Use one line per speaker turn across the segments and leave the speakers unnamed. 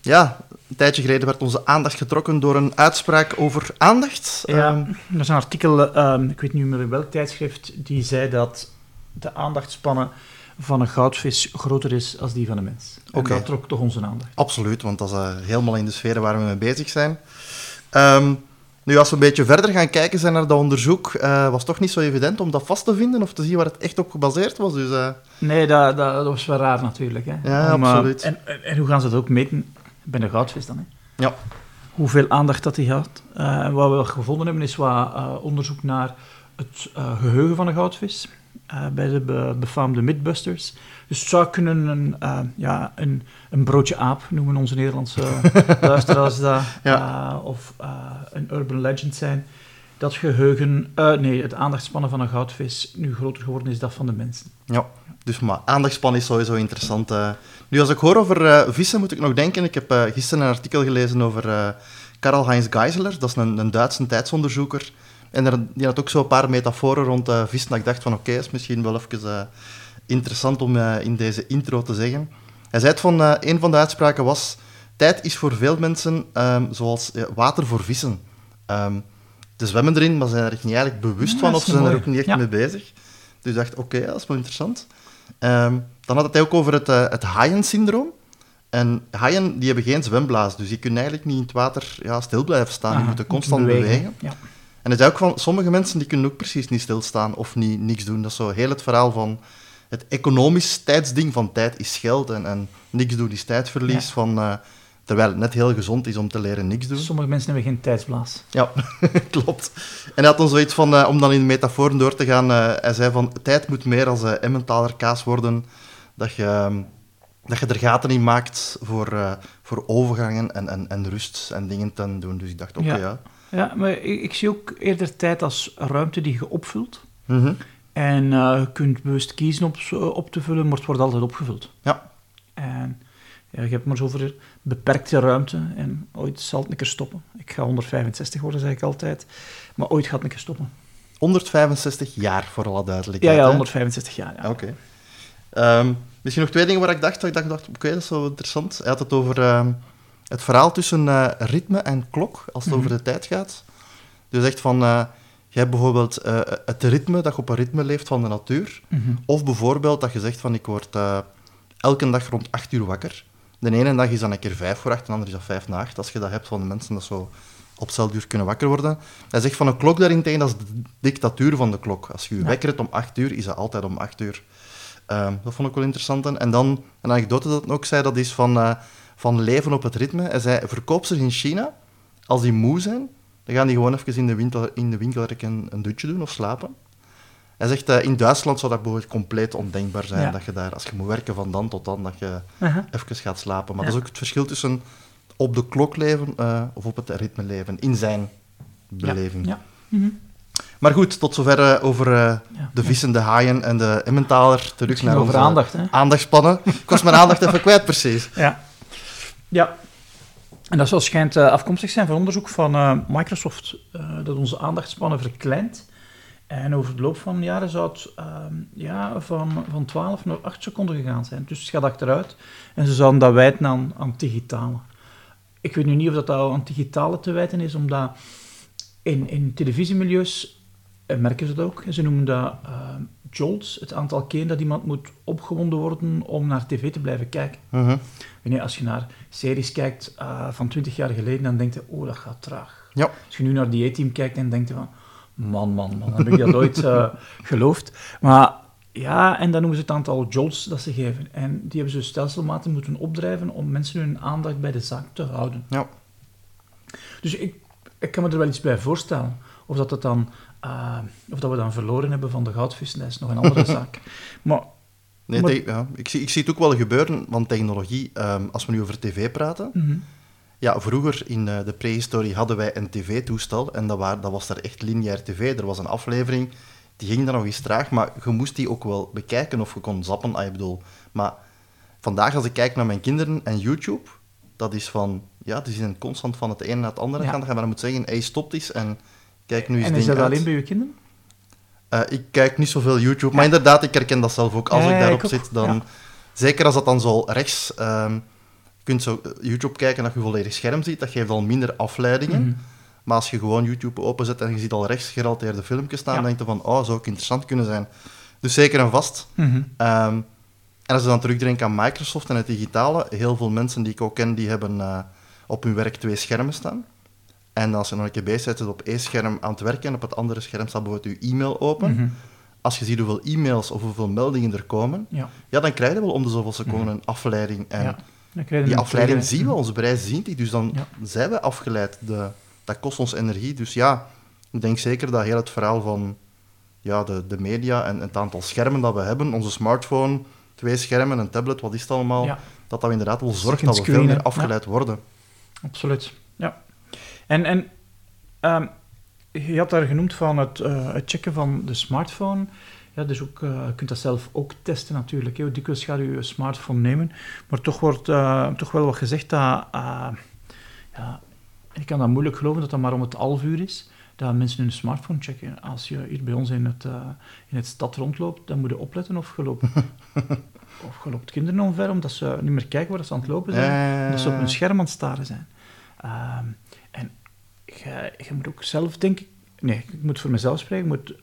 ja, een tijdje geleden werd onze aandacht getrokken door een uitspraak over aandacht.
Ja,
Ehm,
er is een artikel, ehm, ik weet niet meer in welk tijdschrift, die zei dat de aandachtspannen van een goudvis groter is als die van een mens. En
Oké.
dat trok toch onze aandacht.
Absoluut, want dat is eh, helemaal in de sfeer waar we mee bezig zijn. Ehm, nu, als we een beetje verder gaan kijken zijn naar dat onderzoek, eh, was het toch niet zo evident om dat vast te vinden of te zien waar het echt op gebaseerd was. Dus eh,
Nee, dat, dat, dat was wel raar natuurlijk. Hè.
Ja,
Om,
absoluut.
en, en, en hoe gaan ze dat ook meten bij een goudvis dan? Hè?
ja,
Hoeveel aandacht dat hij had. Eh, en wat we gevonden hebben is wat eh, onderzoek naar het eh, geheugen van een goudvis. bij de be- befaamde Mythbusters. Dus het zou kunnen een, ja, een, een broodje aap, noemen onze Nederlandse luisteraars.
Ja.
eh, of een urban legend zijn. Dat geheugen, eh, nee, het aandachtspannen van een goudvis nu groter geworden is dan van de mensen.
ja. Dus maar aandachtspan is sowieso interessant. eh. Nu, als ik hoor over eh, vissen, moet ik nog denken. Ik heb gisteren een artikel gelezen over Karl-Heinz Geisler. Dat is een, een Duitse tijdsonderzoeker. En die had ook zo'n paar metaforen rond vissen. Dat ik dacht van, oké, is misschien wel even interessant om in deze intro te zeggen. Hij zei het van, een van de uitspraken was... Tijd is voor veel mensen ehm, zoals water voor vissen. Ehm ze zwemmen erin, maar zijn er niet eigenlijk bewust
Ja,
van, of
is
ze zijn er ook niet echt
Ja.
mee bezig. Dus ik dacht, oké, dat is wel interessant. Ehm, dan had het hij ook over het, eh, het haaien-syndroom. En haaien die hebben geen zwemblaas, dus die kunnen eigenlijk niet in het water ja, stil blijven staan. die moeten constant bewegen.
Ja.
En hij zei ook van, sommige mensen die kunnen ook precies niet stilstaan of niet, niks doen. Dat is zo heel het verhaal van het economisch tijdsding van tijd is geld en, en niks doen is tijdverlies. Van, eh, terwijl het net heel gezond is om te leren niks doen.
Sommige mensen hebben geen tijdsblaas.
Ja, klopt. En hij had dan zoiets van, eh, om dan in de metaforen door te gaan, eh, hij zei van, tijd moet meer als eh, Emmentaler kaas worden, dat je, ehm, dat je er gaten in maakt voor, voor overgangen en, en, en rust en dingen te doen. Dus ik dacht, oké,
Ja.
ja.
Ja, maar ik, ik zie ook eerder tijd als ruimte die je opvult.
Mhm.
En je kunt bewust kiezen op, op te vullen, maar het wordt altijd opgevuld.
Ja.
En ja, je hebt maar zoveel beperkte ruimte en ooit zal het een keer stoppen. Ik ga 165 worden, zeg ik altijd. Maar ooit gaat het een keer stoppen.
165 jaar, voor alle
Ja,
duidelijkheid.
ja,
hè?
165 jaar. Ja.
Oké. Ehm, misschien nog twee dingen waar ik dacht, dat ik dacht, oké, dat is wel interessant. Hij had het over ehm, het verhaal tussen eh, ritme en klok, als het
Mhm.
over de tijd gaat. Dus echt van, eh, je hebt bijvoorbeeld eh, het ritme, dat je op een ritme leeft van de natuur.
Mhm.
Of bijvoorbeeld dat je zegt van, ik word elke dag rond 8 uur wakker. De ene dag is dan een keer 5 voor 8, de andere is dat 5 na 8. Als je dat hebt van de mensen dat zo op hetzelfde uur kunnen wakker worden. Hij zegt van een klok daarentegen, dat is de dictatuur van de klok. Als je je
Ja.
wekkert om 8 uur, is dat altijd om 8 uur. Ehm, dat vond ik wel interessant. En dan een anekdote dat hij ook zei, dat is van, eh, van leven op het ritme. Hij zei, verkoopsters in China, als die moe zijn, dan gaan die gewoon even in de winkel, in de winkel een, een dutje doen of slapen. Hij zegt, eh, in Duitsland zou dat bijvoorbeeld compleet ondenkbaar zijn,
Ja.
dat je daar, als je moet werken van dan tot dan, dat je
Aha.
even gaat slapen. Maar
Ja.
dat is ook het verschil tussen op de klok leven eh, of op het ritme leven, in zijn beleving.
Ja. Mhm.
Maar goed, tot zover over eh, de vissen, de haaien en de Emmentaler. Terug
Misschien
naar
over
onze
aandacht, hè?
aandachtspannen. Ik was mijn aandacht even kwijt, precies.
Ja. Ja. En dat zal schijnt afkomstig zijn van onderzoek van Microsoft, dat onze aandachtspannen verkleint. En over de loop van de jaren zou het ehm, ja, van, van 12 naar 8 seconden gegaan zijn. Dus het gaat achteruit. En ze zouden dat wijten aan, aan digitale. Ik weet nu niet of dat aan digitale te wijten is, omdat in, in televisiemilieus eh, merken ze dat ook. Ze noemen dat ehm, jolts, het aantal keer dat iemand moet opgewonden worden om naar tv te blijven kijken.
Mhm.
Wanneer als je naar series kijkt eh, van 20 jaar geleden, dan denk je, oh, dat gaat traag.
Ja.
Als je nu naar die team kijkt, dan denk je van, man, man, man, heb ik dat ooit eh, geloofd? Maar ja, en dan noemen ze het aantal jolts dat ze geven. En die hebben ze stelselmatig moeten opdrijven om mensen hun aandacht bij de zaak te houden.
Ja.
Dus ik, ik kan me er wel iets bij voorstellen. Of dat, het dan, eh, of dat we dan verloren hebben van de goudvis, dat is nog een andere zaak. Maar
Nee,
Maar-
ja. ik, zie, ik zie het ook wel gebeuren, want technologie, ehm, als we nu over tv praten,
mhm,
Ja, vroeger in eh, de prehistorie hadden wij een tv-toestel en dat, waar, dat was daar echt lineair tv. Er was een aflevering, die ging dan nog eens traag, maar je moest die ook wel bekijken of je kon zappen. Ah, ik bedoel, maar vandaag als ik kijk naar mijn kinderen en YouTube, dat is van, ja, die zijn constant van het ene naar het andere
Ja.
gaan. Dan maar moeten zeggen, hey, stop eens en kijk nu eens
En is dat
uit.
alleen bij je kinderen?
Eh, ik kijk niet zoveel YouTube, maar inderdaad, ik herken dat zelf ook. Als
Ja,
ik daarop
ik
zit, dan... Zeker als dat dan zo rechts... ehm, kunt zo eh, YouTube kijken dat je volledig scherm ziet, dat geeft al minder afleidingen.
Mhm.
Maar als je gewoon YouTube openzet en je ziet al rechts gerelateerde filmpjes staan,
Ja.
dan denk je van, oh, zou ook interessant kunnen zijn. Dus zeker en vast.
Mhm.
Ehm, en als je dan terugdenkt aan Microsoft en het digitale, heel veel mensen die ik ook ken, die hebben eh, op hun werk twee schermen staan. En als je nog een keer bezig bent, op één scherm aan het werken en op het andere scherm staat bijvoorbeeld je e-mail open.
Mhm.
Als je ziet hoeveel e-mails of hoeveel meldingen er komen,
Ja.
ja, dan krijg je wel om de zoveel seconden een afleiding. En
ja.
Die afleiding zien we, onze brein ziet die, dus dan
Ja.
zijn we afgeleid. De, dat kost ons energie. Dus ja, ik denk zeker dat heel het verhaal van ja, de, de media en het aantal schermen dat we hebben, onze smartphone, twee schermen, een tablet, wat is het allemaal,
Ja.
dat dat inderdaad wel zorgt dat we veel meer afgeleid worden.
Absoluut, ja. En, en ehm, je had daar genoemd van het, eh, het checken van de smartphone. Ja, dus ook, eh, je kunt dat zelf ook testen natuurlijk. Hoe dikwijls gaat je je smartphone nemen. Maar toch wordt eh, toch wel wat gezegd dat... eh, ja, ik kan dat moeilijk geloven dat dat maar om het half uur is. Dat mensen hun smartphone checken. Als je hier bij ons in het, in het stad rondloopt, dan moet je opletten of je loopt, of je loopt kinderen omver, omdat ze niet meer kijken waar ze aan het lopen zijn.
Eh,
Dat ze op hun scherm aan het staren zijn. Ehm, en je, je moet ook zelf denken... Nee, ik moet voor mezelf spreken. Ik moet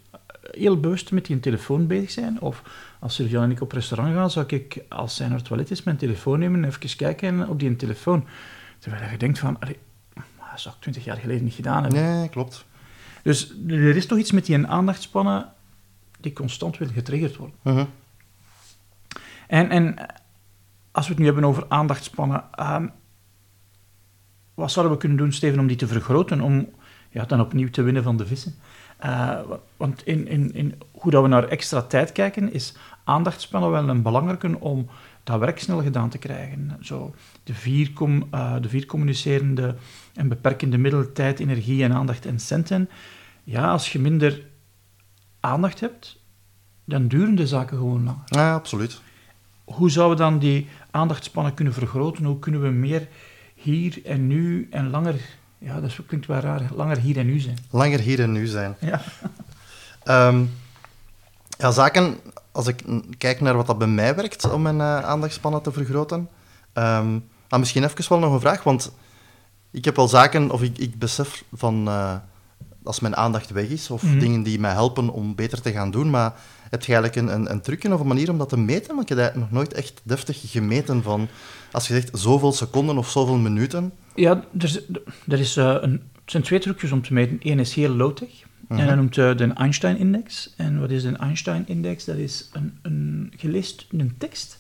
heel bewust met die telefoon bezig zijn. Of als Sylvian en ik op restaurant gaan, zou ik, als zij naar het toilet is, mijn telefoon nemen en even kijken op die telefoon. Terwijl je denkt van... Allee, dat zou ik twintig jaar geleden niet gedaan hebben.
Nee, klopt.
Dus er is toch iets met die aandachtspannen die constant wil getriggerd worden.
Mhm.
En, en als we het nu hebben over aandachtspannen, ehm, wat zouden we kunnen doen, Steven, om die te vergroten, om ja, dan opnieuw te winnen van de vissen? Eh, wa- want in, in, in hoe dat we naar extra tijd kijken, is aandachtspannen wel een belangrijke om dat werk snel gedaan te krijgen. Zo, de, vier com, eh, de vier communicerende en beperkende middelen, tijd, energie en aandacht en centen. Ja, als je minder aandacht hebt, dan duren de zaken gewoon langer
Ja, absoluut.
hoe zouden we dan die aandachtspannen kunnen vergroten? Hoe kunnen we meer hier en nu en langer, ja, dat klinkt wel raar, langer hier en nu zijn?
Langer hier en nu zijn.
Ja.
Ehm, ja, zaken, als ik kijk naar wat dat bij mij werkt om mijn eh, aandachtspannen te vergroten. maar misschien even wel nog een vraag, want ik heb wel zaken, of ik, ik besef van eh, als mijn aandacht weg is, of
Mhm.
dingen die mij helpen om beter te gaan doen, maar heb je eigenlijk een, een, een trucje of een manier om dat te meten? Want ik heb dat nog nooit echt deftig gemeten van, als je zegt zoveel seconden of zoveel minuten.
Ja, er, is- er is, eh, een, het zijn twee trucjes om te meten. Eén is heel low-tech.
Mhm.
En dat noemt eh, de Einstein-index. En wat is een Einstein-index? Dat is een, een, je leest een tekst.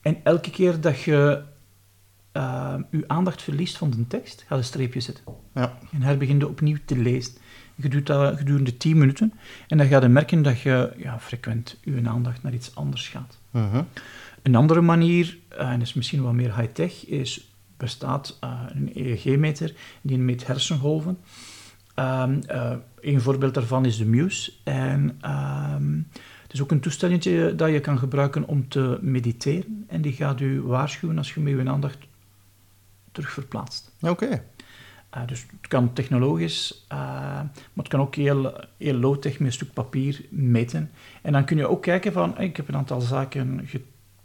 En elke keer dat je eh, je aandacht verliest van de tekst, ga je een streepje zetten.
Ja.
En herbegin je opnieuw te lezen. Je doet dat gedurende 10 minuten. En dan ga je merken dat je ja, frequent je aandacht naar iets anders gaat.
Mhm.
Een andere manier, en dat is misschien wat meer high-tech, is bestaat eh, een EEG-meter die meet hersengolven. Ehm, eh, een voorbeeld daarvan is de Muse. En ehm, het is ook een toestelletje dat je kan gebruiken om te mediteren. En die gaat u waarschuwen als je met je aandacht terug verplaatst.
Oké.
Eh, dus het kan technologisch, maar het kan ook heel, heel low-tech met een stuk papier meten. En dan kun je ook kijken van, ik heb een aantal zaken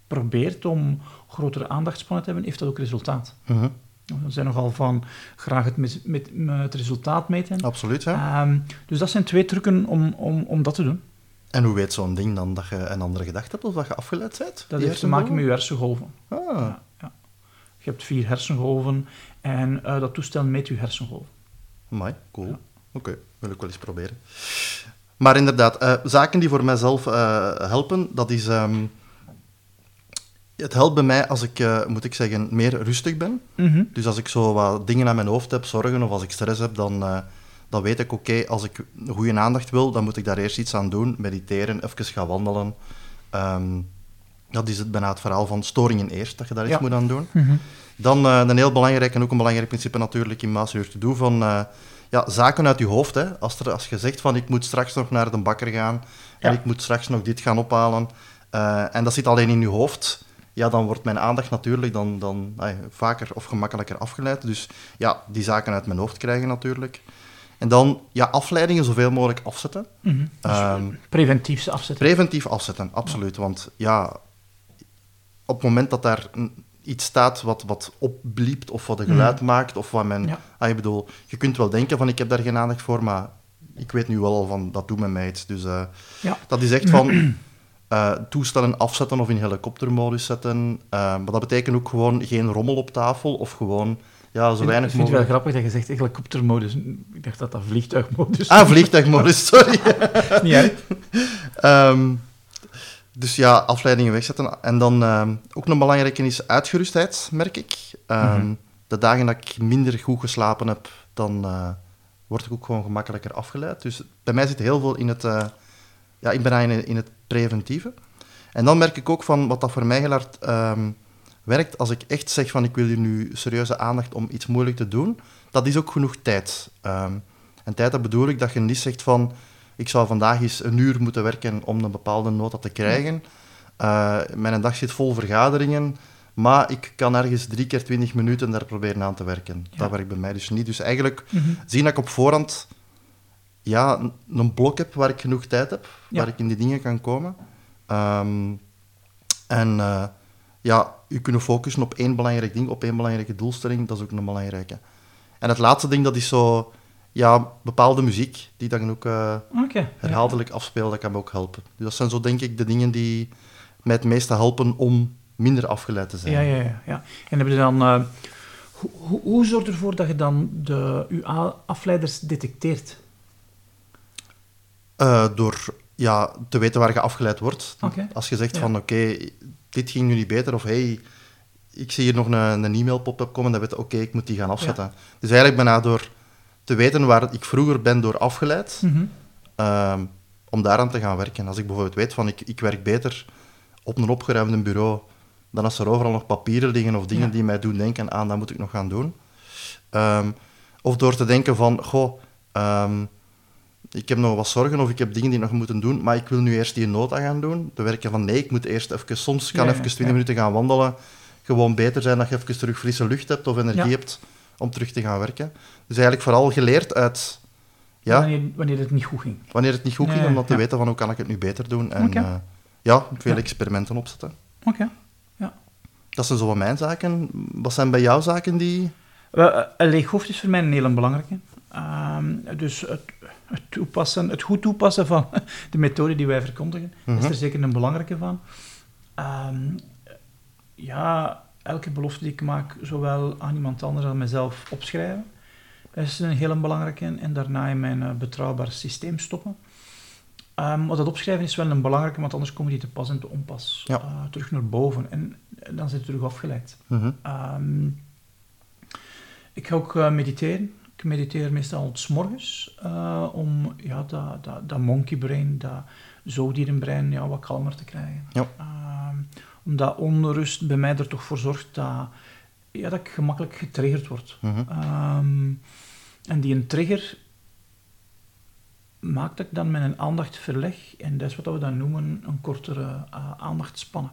geprobeerd om grotere aandachtspannen te hebben, heeft dat ook resultaat?
Mhm.
We zijn nogal van graag het, met, met, met het resultaat meten.
Absoluut, ja.
Ehm, dus dat zijn twee trucken om, om, om dat te doen.
En hoe weet zo'n ding dan dat je een andere gedachte hebt of dat je afgeleid bent?
Dat heeft te maken met je hersengolven.
Ah,
Ja, ja. Je hebt vier hersengolven en eh, dat toestel meet je hersengolven.
Amai, cool.
Ja.
Oké, wil ik wel eens proberen. Maar inderdaad, eh, zaken die voor mijzelf eh, helpen, dat is... ehm, het helpt bij mij als ik, eh, moet ik zeggen, meer rustig ben.
Mhm.
Dus als ik zo wat dingen aan mijn hoofd heb, zorgen, of als ik stress heb, dan, eh, dan weet ik, oké, als ik goede aandacht wil, dan moet ik daar eerst iets aan doen. Mediteren, even gaan wandelen. Ehm, dat is het bijna het verhaal van storingen eerst, dat je daar
Ja.
iets moet aan doen.
Mhm.
Dan uh, een heel belangrijk en ook een belangrijk principe natuurlijk in Master to Do van ja, zaken uit je hoofd. Hè. Als, er, als je zegt van ik moet straks nog naar de bakker gaan en ik moet straks nog dit gaan ophalen en dat zit alleen in je hoofd, ja, dan wordt mijn aandacht natuurlijk dan, dan vaker of gemakkelijker afgeleid. Dus ja, die zaken uit mijn hoofd krijgen natuurlijk. En dan ja, afleidingen zoveel mogelijk afzetten.
Mm -hmm. um, preventief afzetten.
Preventief afzetten, absoluut. Ja. Want ja, op het moment dat daar iets staat wat, wat opbliept of wat een geluid mm. maakt, of wat men... Ja. Ah, je, bedoel, je kunt wel denken van ik heb daar geen aandacht voor, maar ik weet nu wel al van dat doet met mij iets. Dus uh, ja. dat is echt van uh, toestellen afzetten of in helikoptermodus zetten. Uh, maar dat betekent ook gewoon geen rommel op tafel of gewoon ja, zo weinig
Ik vind het wel grappig dat je zegt helikoptermodus. Ik dacht dat dat vliegtuigmodus
Ah, vliegtuigmodus, sorry. Niet um, dus ja, afleidingen wegzetten. En dan um, ook een belangrijke is uitgerustheid, merk ik. Um, mm -hmm. De dagen dat ik minder goed geslapen heb, dan uh, word ik ook gewoon gemakkelijker afgeleid. Dus bij mij zit heel veel in het, ja, ik ben in, in het preventieve. En dan merk ik ook van wat dat voor mij heel um, werkt, als ik echt zeg van ik wil hier nu serieuze aandacht om iets moeilijk te doen, dat is ook genoeg tijd. Um, en tijd, dat bedoel ik dat je niet zegt van ik zou vandaag eens een uur moeten werken om een bepaalde nota te krijgen. Uh, mijn dag zit vol vergaderingen, maar ik kan ergens drie keer twintig minuten daar proberen aan te werken. Ja. Dat werkt bij mij dus niet. Dus eigenlijk mm -hmm. zien dat ik op voorhand ja, een blok heb waar ik genoeg tijd heb, ja. waar ik in die dingen kan komen. Um, en uh, ja, u kunnen focussen op één belangrijk ding, op één belangrijke doelstelling, dat is ook een belangrijke. En het laatste ding, dat is zo, ja, bepaalde muziek, die dan ook uh, okay, herhaaldelijk ja. afspelen, dat kan me ook helpen. Dus dat zijn zo, denk ik, de dingen die mij het meeste helpen om minder afgeleid te zijn.
Ja, ja, ja. ja. En je dan... Uh, hoe, hoe zorg je ervoor dat je dan de, je afleiders detecteert?
Uh, door ja, te weten waar je afgeleid wordt. Okay. Als je zegt ja. van, oké, okay, dit ging nu niet beter, of hey, ik zie hier nog een, een e-mail pop-up komen, dan weet je, oké, okay, ik moet die gaan afzetten. Ja. Dus eigenlijk bijna door te weten waar ik vroeger ben door afgeleid, mm -hmm. um, om daaraan te gaan werken. Als ik bijvoorbeeld weet van, ik, ik werk beter op een opgeruimd bureau, dan als er overal nog papieren liggen of dingen ja. die mij doen denken aan, dat moet ik nog gaan doen. Um, of door te denken van, goh, um, ik heb nog wat zorgen of ik heb dingen die nog moeten doen, maar ik wil nu eerst die nota gaan doen. Te werken van nee, ik moet eerst even, soms kan ja, even 20 ja. minuten gaan wandelen. Gewoon beter zijn dat je even terug frisse lucht hebt of energie ja. hebt om terug te gaan werken. Dus eigenlijk vooral geleerd uit...
Ja, wanneer, wanneer het niet goed ging.
Wanneer het niet goed ging, om dat te weten van hoe kan ik het nu beter doen. En okay. uh, ja, veel experimenten opzetten.
Oké, okay. ja.
Dat zijn zo van mijn zaken. Wat zijn bij jou zaken die...
Een leeg hoofd is voor mij een hele belangrijke. Um, dus het, toepassen, het goed toepassen van de methode die wij verkondigen, mm -hmm. is er zeker een belangrijke van. Um, ja, elke belofte die ik maak, zowel aan iemand anders als mezelf opschrijven. Is een hele belangrijke. En daarna in mijn uh, betrouwbaar systeem stoppen. Um, wat dat opschrijven is wel een belangrijke, want anders komen die te pas en te onpas ja. uh, terug naar boven. En, en dan zit het terug afgeleid. Mm -hmm. um, ik ga ook uh, mediteren. Ik mediteer meestal s morgens uh, om ja, dat, dat, dat monkey brain, dat zoogdierenbrein, ja, wat kalmer te krijgen. Ja. Uh, omdat onrust bij mij er toch voor zorgt dat, ja, dat ik gemakkelijk getriggerd word. Mm -hmm. um, en die een trigger maakt dat ik dan mijn aandacht verleg. En dat is wat we dan noemen een kortere uh, aandachtspannen.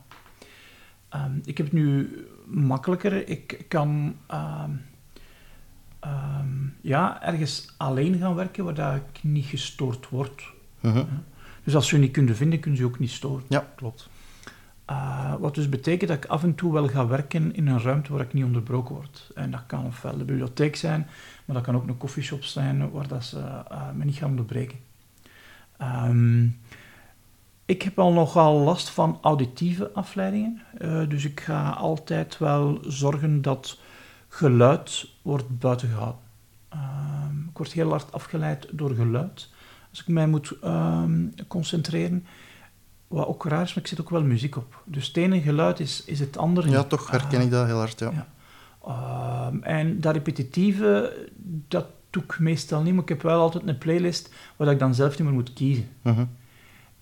Um, ik heb het nu makkelijker. Ik kan um, ja, ergens alleen gaan werken waar dat ik niet gestoord word. -huh. Dus als ze je niet kunnen vinden, kunnen ze ook niet storen.
Ja, klopt.
Uh, wat dus betekent dat ik af en toe wel ga werken in een ruimte waar ik niet onderbroken word. En dat kan ofwel de bibliotheek zijn, maar dat kan ook een koffieshop zijn waar dat ze uh, me niet gaan onderbreken. Um, ik heb al nogal last van auditieve afleidingen. Uh, dus ik ga altijd wel zorgen dat geluid wordt buiten gehouden. Um, ik word heel hard afgeleid door geluid. Als ik mij moet um, concentreren, wat ook raar is, maar ik zet ook wel muziek op. Dus het ene geluid is, is het andere.
Ja, toch herken ik dat heel hard, ja. ja.
Um, en dat repetitieve, dat doe ik meestal niet, maar ik heb wel altijd een playlist waar ik dan zelf niet meer moet kiezen. Uh -huh.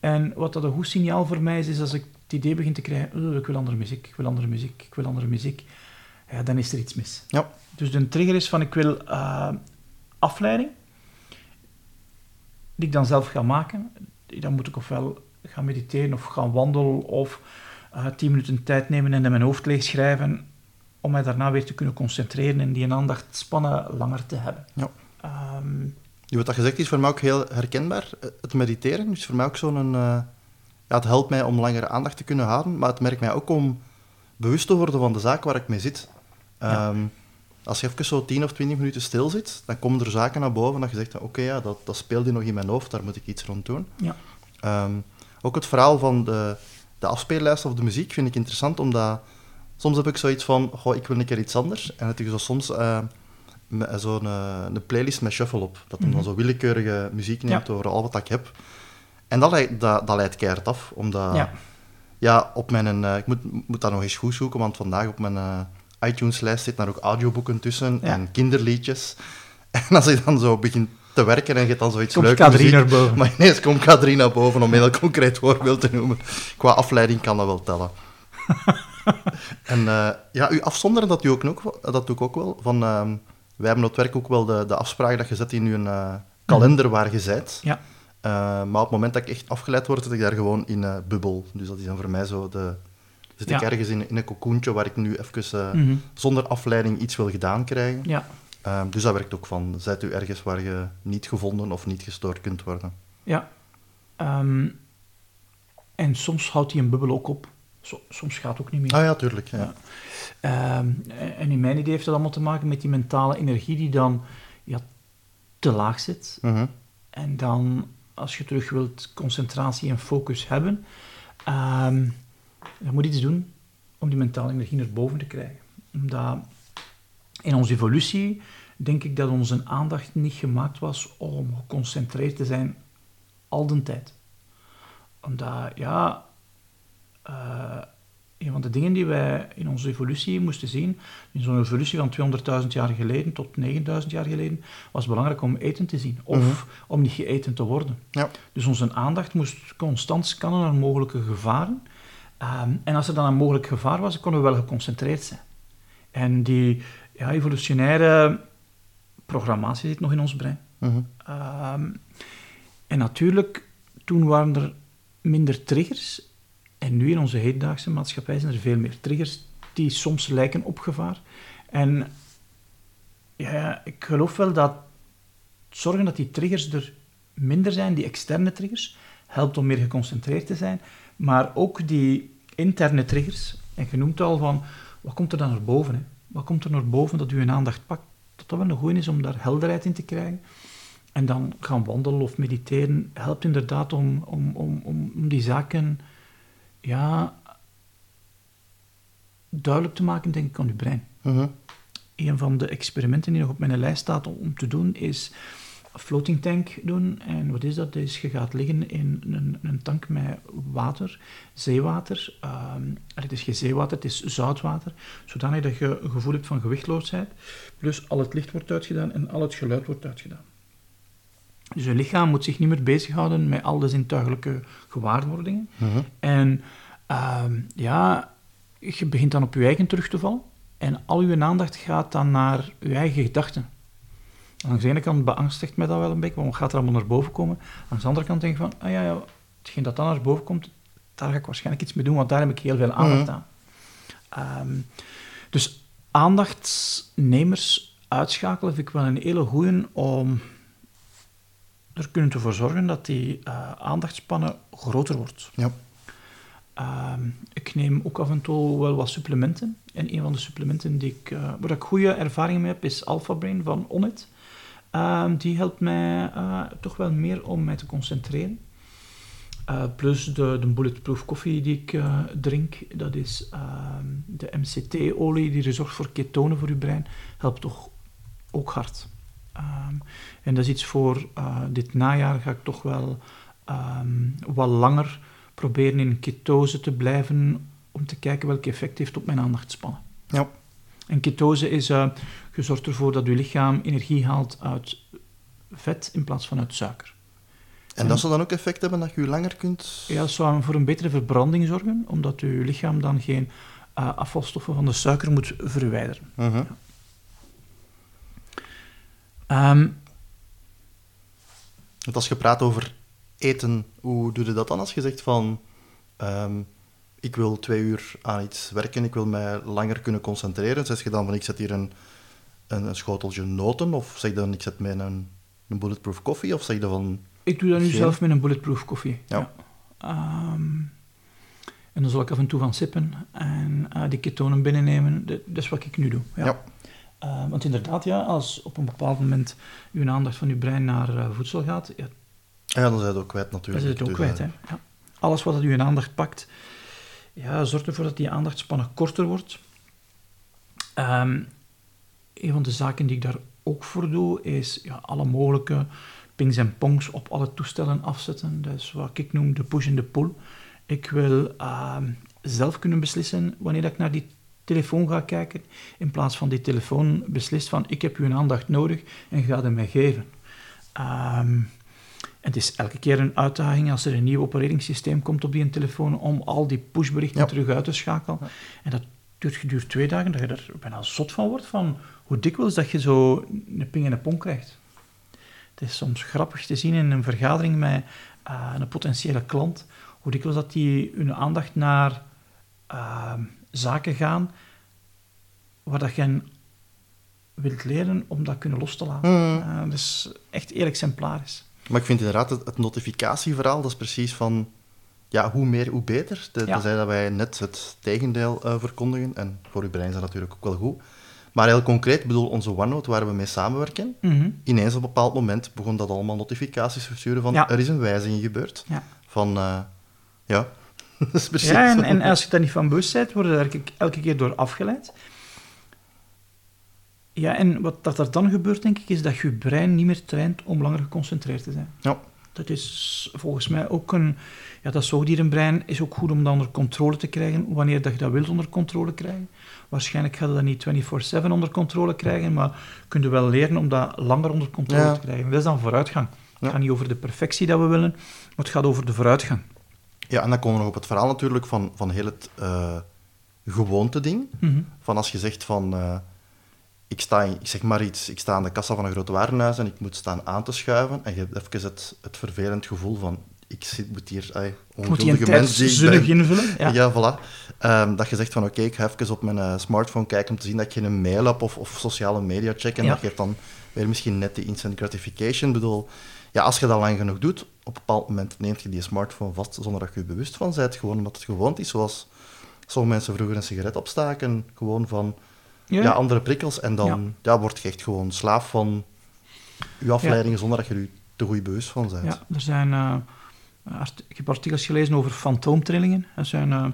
En wat dat een goed signaal voor mij is, is als ik het idee begin te krijgen, oh, ik wil andere muziek, ik wil andere muziek, ik wil andere muziek ja, dan is er iets mis.
Ja.
Dus de trigger is van ik wil eh, afleiding, die ik dan zelf ga maken. Dan moet ik ofwel gaan mediteren of gaan wandelen of eh, tien minuten tijd nemen en in mijn hoofd leeg schrijven om mij daarna weer te kunnen concentreren en die aandachtspannen langer te hebben.
Ja.
Ehm,
wat dat gezegd is voor mij ook heel herkenbaar. Eh, Het mediteren is voor mij ook zo'n... eh, ja, het helpt mij om langere aandacht te kunnen houden, maar het merkt mij ook om bewust te worden van de zaak waar ik mee zit. Ehm, als je even zo 10 of 20 minuten stil zit, dan komen er zaken naar boven dat je zegt, oké, ja, dat, dat speelt hier nog in mijn hoofd, daar moet ik iets rond doen.
ja.
Ehm, ook het verhaal van de, de afspeellijst of de muziek vind ik interessant, omdat soms heb ik zoiets van, goh, ik wil een keer iets anders. En het is zo soms eh, zo'n eh, een playlist met shuffle op, dat hem dan
Mhm.
zo willekeurige muziek neemt
Ja.
over al wat ik heb. En dat, leidt- dat, dat leidt keihard af, omdat...
Ja.
Ja, op mijn... eh, ik moet, moet dat nog eens goed zoeken, want vandaag op mijn iTunes-lijst zitten daar ook audioboeken tussen
Ja.
en kinderliedjes. En als ik dan zo begin te werken en je hebt dan zoiets
Komt
leuks
K3 naar boven.
Maar ineens komt K3 naar boven, om een heel concreet voorbeeld te noemen. Qua afleiding kan dat wel tellen. en eh, ja, u afzonderen, dat, ik ook, wel- dat doe ik ook wel. Van, ehm, wij hebben op het werk ook wel de, de afspraak dat je zet in je eh, kalender waar je bent.
Ja.
Eh, maar op het moment dat ik echt afgeleid word, zit ik daar gewoon in eh bubbel. Dus dat is dan voor mij zo de... Zit ik ergens in, in een cocoontje waar ik nu even eh,
Mhm.
zonder afleiding iets wil gedaan krijgen.
ja.
Ehm, dus dat werkt ook van. Zet u ergens waar je niet gevonden of niet gestoord kunt worden.
Ja. Ehm, en soms houdt die een bubbel ook op. So- soms gaat het ook niet meer.
Ah ja, tuurlijk. Ja.
Ja. Ehm, en in mijn idee heeft dat allemaal te maken met die mentale energie die dan ja, te laag zit.
Mhm.
En dan, als je terug wilt concentratie en focus hebben, je moet iets doen om die mentale energie naar boven te krijgen. Omdat in onze evolutie denk ik dat onze aandacht niet gemaakt was om geconcentreerd te zijn al de tijd. Omdat, ja, eh, een van de dingen die wij in onze evolutie moesten zien, in zo'n evolutie van 200.000 jaar geleden tot 9.000 jaar geleden, was het belangrijk om eten te zien, of
Mhm.
om niet geëten te worden.
Ja.
Dus onze aandacht moest constant scannen naar mogelijke gevaren. Ehm, en als er dan een mogelijk gevaar was, konden we wel geconcentreerd zijn. En die ja, evolutionaire programmatie zit nog in ons brein.
Mhm.
Ehm, en natuurlijk, toen waren er minder triggers. En nu in onze hedendaagse maatschappij zijn er veel meer triggers die soms lijken op gevaar. En ja, ik geloof wel dat zorgen dat die triggers er minder zijn, die externe triggers, helpt om meer geconcentreerd te zijn. Maar ook die interne triggers, en je noemt al van, wat komt er dan naar boven? Hè? Wat komt er naar boven dat u een aandacht pakt? Dat dat wel een goeie is om daar helderheid in te krijgen. En dan gaan wandelen of mediteren helpt inderdaad om, om, om, om, die zaken ja, duidelijk te maken, denk ik, aan uw brein.
Mhm.
Een van de experimenten die nog op mijn lijst staat om, te doen, is floating tank doen. En wat is dat? is je gaat liggen in een, een tank met water, zeewater. Ehm, het is geen zeewater, het is zoutwater. Zodanig dat je een gevoel hebt van gewichtloosheid. Plus al het licht wordt uitgedaan en al het geluid wordt uitgedaan. Dus je lichaam moet zich niet meer bezighouden met al de zintuigelijke gewaarwordingen.
Mhm.
En ehm, ja, je begint dan op je eigen terug te vallen. En al je aandacht gaat dan naar je eigen gedachten. Langs de ene kant beangstigt mij dat wel een beetje, want wat gaat er allemaal naar boven komen? Langs de andere kant denk ik van, ah ja, ja hetgeen dat dan naar boven komt, daar ga ik waarschijnlijk iets mee doen, want daar heb ik heel veel aandacht
Mhm.
aan. Ehm, dus aandachtsnemers uitschakelen vind ik wel een hele goeie om er kunnen te voor zorgen dat die eh, aandachtspannen groter wordt.
Ja.
Ehm, ik neem ook af en toe wel wat supplementen. En een van de supplementen die ik, eh, waar ik goede ervaringen mee heb, is Alpha Brain van Onnit. Ehm, die helpt mij eh, toch wel meer om mij te concentreren. Eh, plus de, de bulletproof koffie die ik eh, drink, dat is ehm, de MCT-olie die er zorgt voor ketonen voor je brein, helpt toch ook hard. Ehm, en dat is iets voor dit najaar ga ik toch wel wat langer proberen in ketose te blijven om te kijken welk effect het heeft op mijn aandachtspannen.
Ja.
En ketose is, je zorgt ervoor dat je lichaam energie haalt uit vet in plaats van uit suiker.
En dat zou dan ook effect hebben dat je langer kunt...
Ja, dat zou voor een betere verbranding zorgen, omdat je lichaam dan geen eh, afvalstoffen van de suiker moet verwijderen. Ehm,
Want als je praat over eten, hoe doe je dat dan als je zegt van... ehm, ik wil twee uur aan iets werken, ik wil mij langer kunnen concentreren. Zeg je dan van, ik zet hier een, een, een schoteltje noten? Of zeg je dan, ik zet mij een, een bulletproof koffie? Of zeg je van...
ik doe dat nu
Geen?
zelf met een bulletproof koffie.
Ja.
Ehm, en dan zal ik af en toe van sippen en eh, die ketonen binnennemen. Dat, dat is wat ik nu doe. Ja.
Ja.
Eh, want inderdaad, ja, als op een bepaald moment uw aandacht van uw brein naar eh, voedsel gaat, ja,
Ja, dan zijn het ook kwijt
dan
natuurlijk.
is het ook
Dus,
kwijt.
eh,
Hè? Ja. Alles wat uw aandacht pakt, ja, zorgt ervoor dat die aandachtspannen korter wordt. Ehm, een van de zaken die ik daar ook voor doe, is ja, alle mogelijke pings en pongs op alle toestellen afzetten. Dat is wat ik noem de push en de pull. Ik wil ehm, zelf kunnen beslissen wanneer ik naar die telefoon ga kijken, in plaats van die telefoon beslist van ik heb uw aandacht nodig en ga het mij geven. Ehm, het is elke keer een uitdaging als er een nieuw opereringssysteem komt op die telefoon om al die pushberichten
Ja.
terug uit te schakelen. En dat duurt geduurd twee dagen, dat je er bijna zot van wordt, van hoe dikwijls dat je zo een ping en een pong krijgt. Het is soms grappig te zien in een vergadering met eh, een potentiële klant, hoe dikwijls dat die hun aandacht naar eh, zaken gaan waar dat je wilt leren om dat kunnen los te laten. Eh, dat is echt heel exemplarisch.
Maar ik vind inderdaad het, het notificatieverhaal, dat is precies van... Ja, hoe meer, hoe beter. De,
Ja.
Dat wij net het tegendeel eh, verkondigen. En voor uw brein is dat natuurlijk ook wel goed. Maar heel concreet, bedoel, onze OneNote waar we mee samenwerken,
Mhm.
ineens op een bepaald moment begon dat allemaal notificaties te versturen van
Ja.
er is een wijziging gebeurd.
Ja.
Van, eh, ja, dat is precies
Ja, en, als je daar niet van bewust bent, word je daar elke- elke keer door afgeleid. Ja, en wat dat er dan gebeurt, denk ik, is dat je brein niet meer traint om langer geconcentreerd te zijn.
Ja.
Dat is volgens mij ook een... Ja, dat zoogdierenbrein is ook goed om dat onder controle te krijgen, wanneer dat je dat wilt onder controle krijgen. Waarschijnlijk ga je dat niet 24-7 onder controle krijgen, maar kun je wel leren om dat langer onder controle
Ja.
te krijgen. Dat is dan vooruitgang. Het gaat niet over de perfectie dat we willen, maar het gaat over de vooruitgang.
Ja, en dan komen we nog op het verhaal natuurlijk van, van heel het eh gewoonte-ding.
Mhm.
Van als je zegt van... eh, ik, sta, in- ik zeg maar iets, ik sta aan de kassa van een groot warenhuis en ik moet staan aan te schuiven. En je hebt even het, het vervelend gevoel van... Ik zit, moet hier... Ay,
Je moet die
ik ben.
invullen. Ja.
Ja, voilà. Ehm, dat je zegt van, oké, ik ga even op mijn eh, smartphone kijken om te zien dat ik geen mail heb of, of sociale media check. En
Ja.
dat geeft dan weer misschien net die instant gratification. Ik bedoel, ja, als je dat lang genoeg doet, op een bepaald moment neemt je die smartphone vast zonder dat je je bewust van bent. Gewoon omdat het gewoond is, zoals sommige mensen vroeger een sigaret opstaken. Gewoon van ja. andere prikkels. En dan ja. word je echt gewoon slaaf van je afleidingen zonder dat je je te goed bewust van bent.
Ja, er zijn... eh, art- ik heb artikels gelezen over fantoomtrillingen. Dat zijn... eh,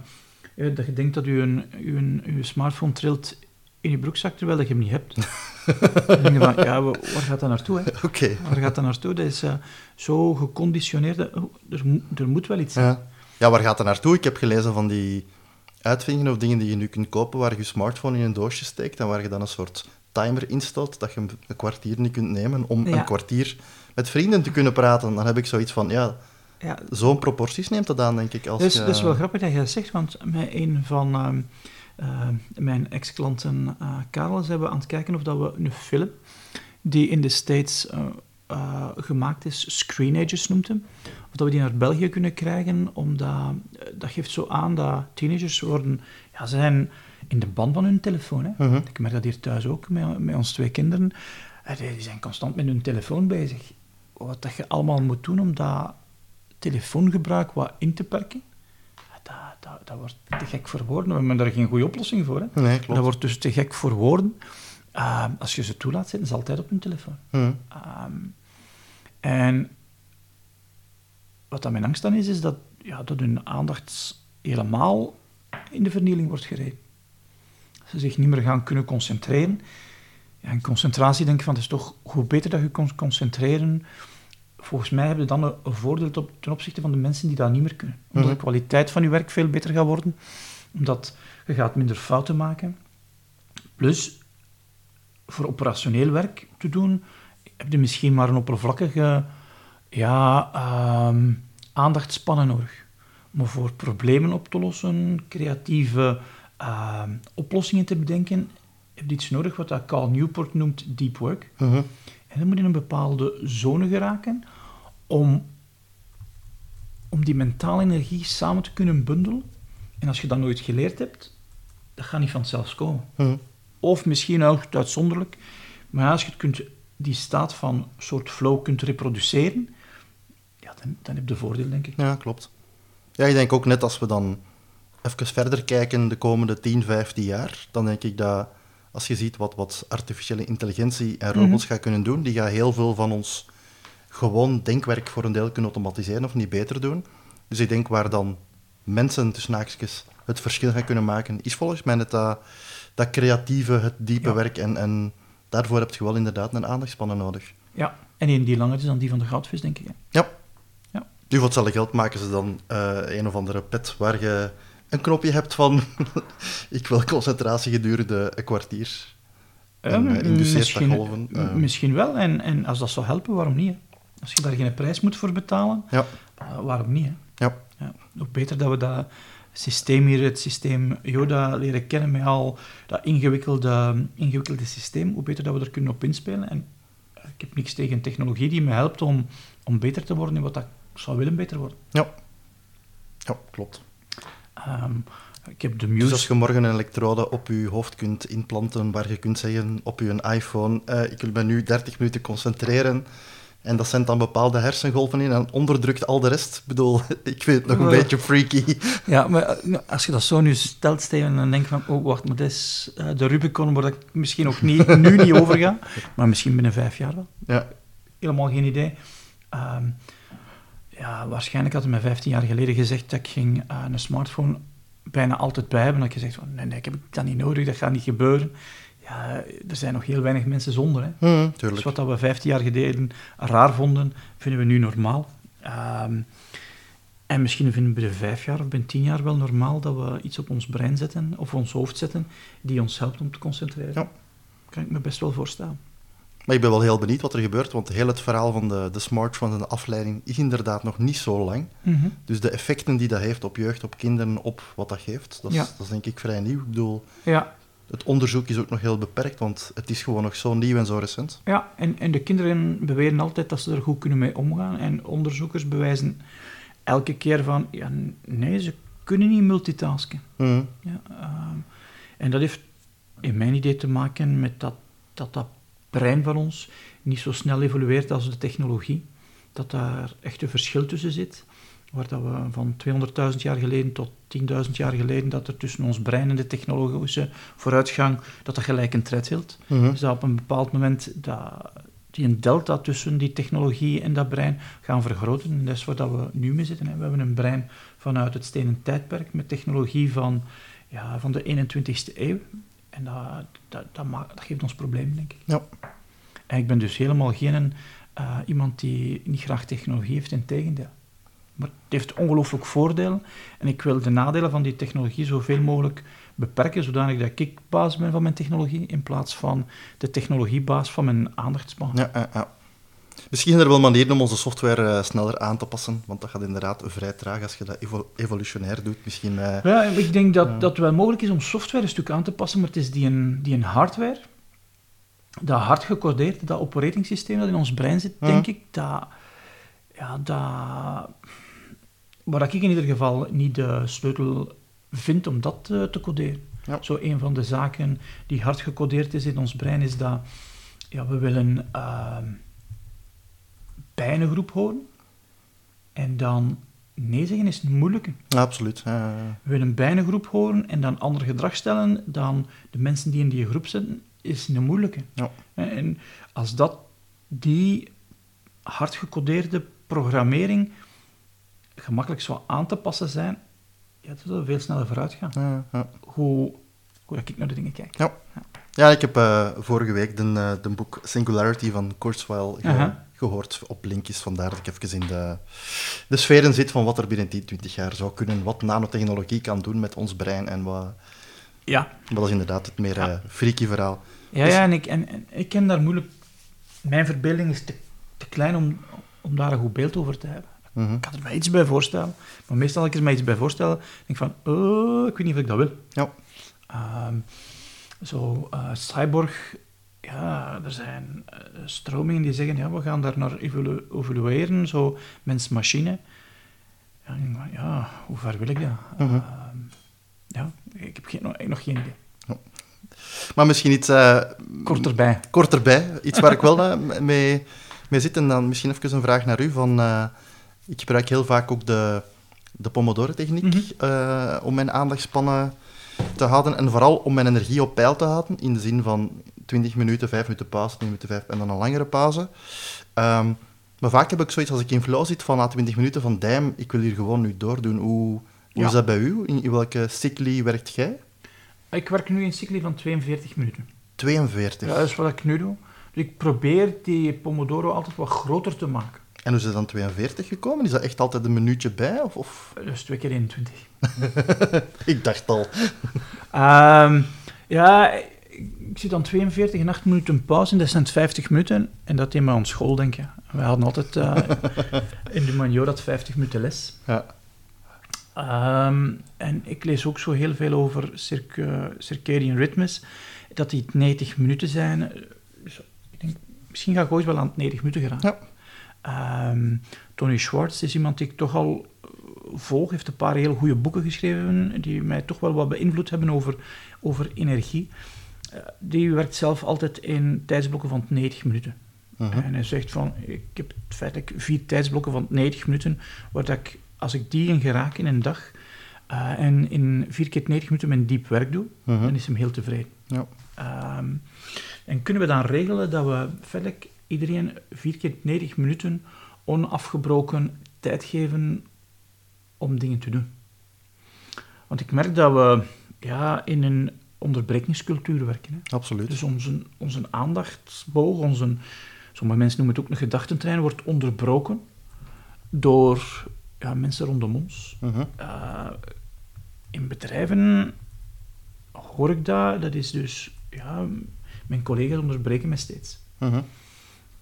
eh, dat je denkt dat je een, uw smartphone trilt in je broekzak, terwijl dat je hem niet hebt. dan denk je van, ja, wa- waar gaat dat naartoe?
Oké.
Waar gaat dat naartoe? Dat is zo geconditioneerd. oh, er, moet- er moet wel iets zijn.
Ja. ja, waar gaat dat naartoe? Ik heb gelezen van die uitvindingen of dingen die je nu kunt kopen waar je je smartphone in een doosje steekt en waar je dan een soort timer instelt dat je een kwartier niet kunt nemen om
Ja.
een kwartier met vrienden te kunnen praten. Dan heb ik zoiets van, ja,
Ja,
zo'n proporties neemt dat aan, denk ik. Als
dat, is,
je-
dat is wel grappig dat je dat zegt, want met een van ehm, eh, mijn ex-klanten, eh Karel, zijn we aan het kijken of dat we een film die in de States eh, gemaakt is, Screenagers noemt hem, of dat we die naar België kunnen krijgen, omdat eh, dat geeft zo aan dat teenagers worden, ja, ze zijn in de band van hun telefoon. Hè.
Mhm.
Ik merk dat hier thuis ook, met, met ons twee kinderen. Eh, Die zijn constant met hun telefoon bezig. Wat dat je allemaal moet doen om dat telefoongebruik wat in te perken, dat, dat, dat wordt te gek voor woorden. We hebben daar geen goede oplossing voor. Hè.
Nee.
Dat wordt dus te gek voor woorden. Uh, als je ze toelaat, zitten ze altijd op hun telefoon.
Hm.
Um, en wat dan mijn angst dan is, is dat, ja, dat hun aandacht helemaal in de vernieling wordt gereden. Ze zich niet meer gaan kunnen concentreren. Ja, en concentratie denk ik van, het is toch hoe beter dat je kunt concentreren. Volgens mij heb je dan een, een voordeel op, ten opzichte van de mensen die dat niet meer kunnen. Omdat
Mhm.
de kwaliteit van je werk veel beter gaat worden. Omdat je gaat minder fouten maken. Plus, voor operationeel werk te doen, heb je misschien maar een oppervlakkige ja, ehm, aandachtspannen nodig. Maar voor problemen op te lossen, creatieve ehm, oplossingen te bedenken, heb je iets nodig wat dat Carl Newport noemt deep work.
Mhm.
En dan moet je in een bepaalde zone geraken om, om die mentale energie samen te kunnen bundelen. En als je dat nooit geleerd hebt, dat gaat niet vanzelf komen.
Mhm.
Of misschien ook uitzonderlijk. Maar als je het kunt, die staat van soort flow kunt reproduceren, ja, dan, dan heb je voordeel, denk ik.
Ja, klopt. Ja, ik denk ook net als we dan even verder kijken de komende 10, 15 jaar, dan denk ik dat als je ziet wat, wat artificiële intelligentie en robots
Mhm.
gaan kunnen doen, die gaan heel veel van ons gewoon denkwerk voor een deel kunnen automatiseren of niet beter doen. Dus ik denk waar dan mensen tussen haakjes het verschil gaan kunnen maken, is volgens mij net dat, dat creatieve, het diepe
Ja.
werk en, en daarvoor heb je wel inderdaad een aandachtspannen nodig.
Ja, en een die langer is dan die van de goudvis, denk ik. hè.
Ja.
Ja.
Nu, voor hetzelfde geld maken ze dan eh, een of andere pet waar je een knopje hebt van ik wil concentratie gedurende een kwartier. En,
Ja,
eh, induceert dat
misschien,
golven, eh.
misschien wel. En, en als dat zou helpen, waarom niet? hè? Als je daar geen prijs moet voor betalen,
Ja,
eh, waarom niet? Hè?
ja,
Ja, ook beter dat we dat systeem hier, het systeem Yoda, leren kennen met al dat ingewikkelde, ingewikkelde systeem, hoe beter dat we er kunnen op inspelen. En eh, ik heb niks tegen technologie die me helpt om, om beter te worden in wat ik zou willen beter worden.
ja. Ja, klopt.
Ehm, ik heb de
Dus
Muse...
als je morgen een elektrode op je hoofd kunt inplanten, waar je kunt zeggen op je iPhone, eh, ik wil me nu 30 minuten concentreren, en dat zendt dan bepaalde hersengolven in en onderdrukt al de rest. Ik bedoel, ik vind het nog een beetje freaky.
Ja, maar eh, nou, als je dat zo nu stelt, Steven, dan denk je van, oh, wacht, maar dat is eh, de Rubicon waar ik misschien nog niet, nu niet over ga, maar misschien binnen vijf jaar wel.
Ja,
Helemaal geen idee. Ehm, ja, waarschijnlijk had hij mij 15 jaar geleden gezegd dat ik ging eh, een smartphone bijna altijd bij hebben. Dat ik gezegd van, nee, nee, ik heb dat niet nodig, dat gaat niet gebeuren. Ja, er zijn nog heel weinig mensen zonder. Hè.
hm,
Dus wat dat we 15 jaar geleden raar vonden, vinden we nu normaal. Ehm, en misschien vinden we binnen vijf jaar of binnen tien jaar wel normaal dat we iets op ons brein zetten, of ons hoofd zetten, die ons helpt om te concentreren.
Ja.
Kan ik me best wel voorstellen.
Maar ik ben wel heel benieuwd wat er gebeurt, want heel het verhaal van de, de smartphone en de afleiding is inderdaad nog niet zo lang.
Mhm.
Dus de effecten die dat heeft op jeugd, op kinderen, op wat dat geeft, dat is,
Ja.
dat is denk ik vrij nieuw. Ik bedoel,
Ja,
het onderzoek is ook nog heel beperkt, want het is gewoon nog zo nieuw en zo recent.
ja en, en de kinderen beweren altijd dat ze er goed kunnen mee omgaan. En onderzoekers bewijzen elke keer van, ja, nee, ze kunnen niet multitasken.
Hm,
Ja, ehm, en dat heeft in mijn idee te maken met dat, dat dat brein van ons niet zo snel evolueert als de technologie. Dat daar echt een verschil tussen zit. Waar dat we van 200.000 jaar geleden tot 10.000 jaar geleden, dat er tussen ons brein en de technologische vooruitgang, dat dat gelijk een tred hield.
mhm.
Dus dat op een bepaald moment dat, die een delta tussen die technologie en dat brein gaan vergroten. En dat is waar dat we nu mee zitten. Hè. We hebben een brein vanuit het stenen tijdperk met technologie van, ja, van de 21ste eeuw. En dat, dat, dat, maakt, dat geeft ons problemen, denk ik.
Ja.
En ik ben dus helemaal geen eh, iemand die niet graag technologie heeft, in tegendeel. Maar het heeft ongelooflijk voordelen. En ik wil de nadelen van die technologie zoveel mogelijk beperken, zodanig dat ik baas ben van mijn technologie, in plaats van de technologiebaas van mijn aandachtspan.
Ja, ja, ja. Misschien zijn er wel manieren om onze software eh, sneller aan te passen, want dat gaat inderdaad vrij traag als je dat evo- evolutionair doet. Misschien, eh,
Ja, ik denk dat, dat het wel mogelijk is om software een stuk aan te passen, maar het is die een, die een hardware, dat hard gecodeerd, dat operatingsysteem dat in ons brein zit,
Ja.
denk ik, dat, ja, dat, waar ik in ieder geval niet de sleutel vind om dat eh, te coderen.
Ja.
Zo een van de zaken die hard gecodeerd is in ons brein, is dat ja, we willen ehm bij een groep horen, en dan nee zeggen is een moeilijke.
ja, absoluut. Ja.
We willen bij een groep horen en dan ander gedrag stellen dan de mensen die in die groep zitten, is een moeilijke.
Ja.
En als dat, die hard gecodeerde programmering gemakkelijk zou aan te passen zijn, ja, dat zou veel sneller vooruit gaan.
Ja, ja.
Hoe, hoe ik naar de dingen kijk.
Ja. Ja, ik heb eh, vorige week de, eh, de boek Singularity van Kurzweil ge- gehoord op linkjes. Vandaar dat ik even in de, de sferen zit van wat er binnen 10, 20 jaar zou kunnen. Wat nanotechnologie kan doen met ons brein. En wat,
Ja,
maar dat is inderdaad het meer eh, freaky verhaal.
ja,
Dus-
ja en, ik, en, en ik ken daar moeilijk... Mijn verbeelding is te, te klein om, om daar een goed beeld over te hebben.
Mhm.
Ik kan er mij iets bij voorstellen. Maar meestal als ik er mij iets bij voorstel, denk ik van, oh, ik weet niet of ik dat wil.
Ja.
Ehm, zo, eh, Cyborg, ja, er zijn eh, stromingen die zeggen, ja, we gaan daar naar evolu- evolueren, zo mens-machine. Ja, ja, hoe ver wil ik dat?
Mhm.
Ehm, ja, ik heb geen, nog, nog geen idee.
Maar misschien iets eh,
Kort erbij.
kort erbij. Iets waar ik wel eh, mee, mee zit. En dan misschien even een vraag naar u. Van, eh, ik gebruik heel vaak ook de, de Pomodoro-techniek
Mhm.
eh, om mijn aandachtspannen te houden. En vooral om mijn energie op peil te houden. In de zin van 20 minuten, 5 minuten pauze, 20 minuten, 5 en dan een langere pauze. Ehm, maar vaak heb ik zoiets als ik in flow zit van na 20 minuten van damn, ik wil hier gewoon nu doordoen. Hoe, hoe
Ja.
is dat bij u? In, in welke cycli werkt jij?
Ik werk nu in een cycli van 42 minuten.
42.
Ja, dat is wat ik nu doe. Dus ik probeer die Pomodoro altijd wat groter te maken.
En hoe is het dan 42 gekomen? Is dat echt altijd een minuutje bij? Of, of?
Dus twee keer 21.
Ik dacht al.
Ehm, ja, ik, ik zit dan 42 en 8 minuten pauze en dat zijn 50 minuten. En dat deed me aan school denken. We hadden altijd eh, in de Manjo dat 50 minuten les.
Ja.
Ehm, en ik lees ook zo heel veel over circa- circadian ritmes, dat die 90 minuten zijn. Dus ik denk, misschien ga ik ooit wel aan het 90 minuten geraken.
Ja.
Ehm, Tony Schwartz is iemand die ik toch al volg, heeft een paar heel goede boeken geschreven, die mij toch wel wat beïnvloed hebben over, over energie. Eh, die werkt zelf altijd in tijdsblokken van 90 minuten.
Mhm.
En hij zegt van, ik heb feitelijk vier tijdsblokken van 90 minuten, waar dat ik, als ik die in geraak in een dag, eh, en in vier keer 90 minuten mijn diep werk doe,
Mhm.
dan is hem heel tevreden.
Ja.
Ehm, en kunnen we dan regelen dat we feitelijk iedereen vier keer 90 minuten onafgebroken tijd geven om dingen te doen? Want ik merk dat we ja, in een onderbrekingscultuur werken. Hè?
Absoluut.
Dus onze, onze aandachtsboog, onze, sommige mensen noemen het ook een gedachtentrein, wordt onderbroken door ja, mensen rondom ons.
Mhm.
Eh, in bedrijven hoor ik dat, dat is dus, ja, mijn collega's onderbreken mij steeds.
Mhm.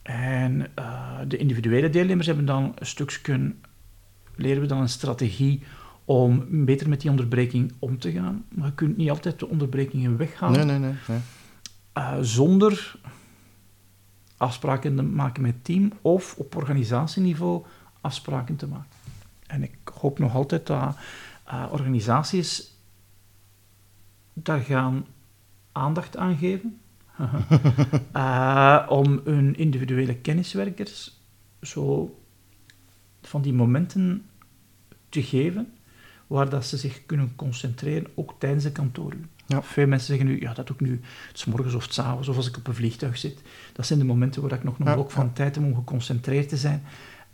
En eh, de individuele deelnemers hebben dan een stukje, leren we dan een strategie om beter met die onderbreking om te gaan. Maar je kunt niet altijd de onderbrekingen weghalen.
Nee, nee, nee.
Eh, zonder afspraken te maken met het team of op organisatieniveau afspraken te maken. En ik hoop nog altijd dat eh, organisaties daar gaan aandacht aan geven Eh, om hun individuele kenniswerkers zo van die momenten te geven waar dat ze zich kunnen concentreren, ook tijdens de kantooruur.
Ja.
Veel mensen zeggen nu, ja, dat ook nu, s morgens of s avonds, of als ik op een vliegtuig zit. Dat zijn de momenten waar ik nog een
Ja,
blok van
ja.
tijd heb om geconcentreerd te zijn.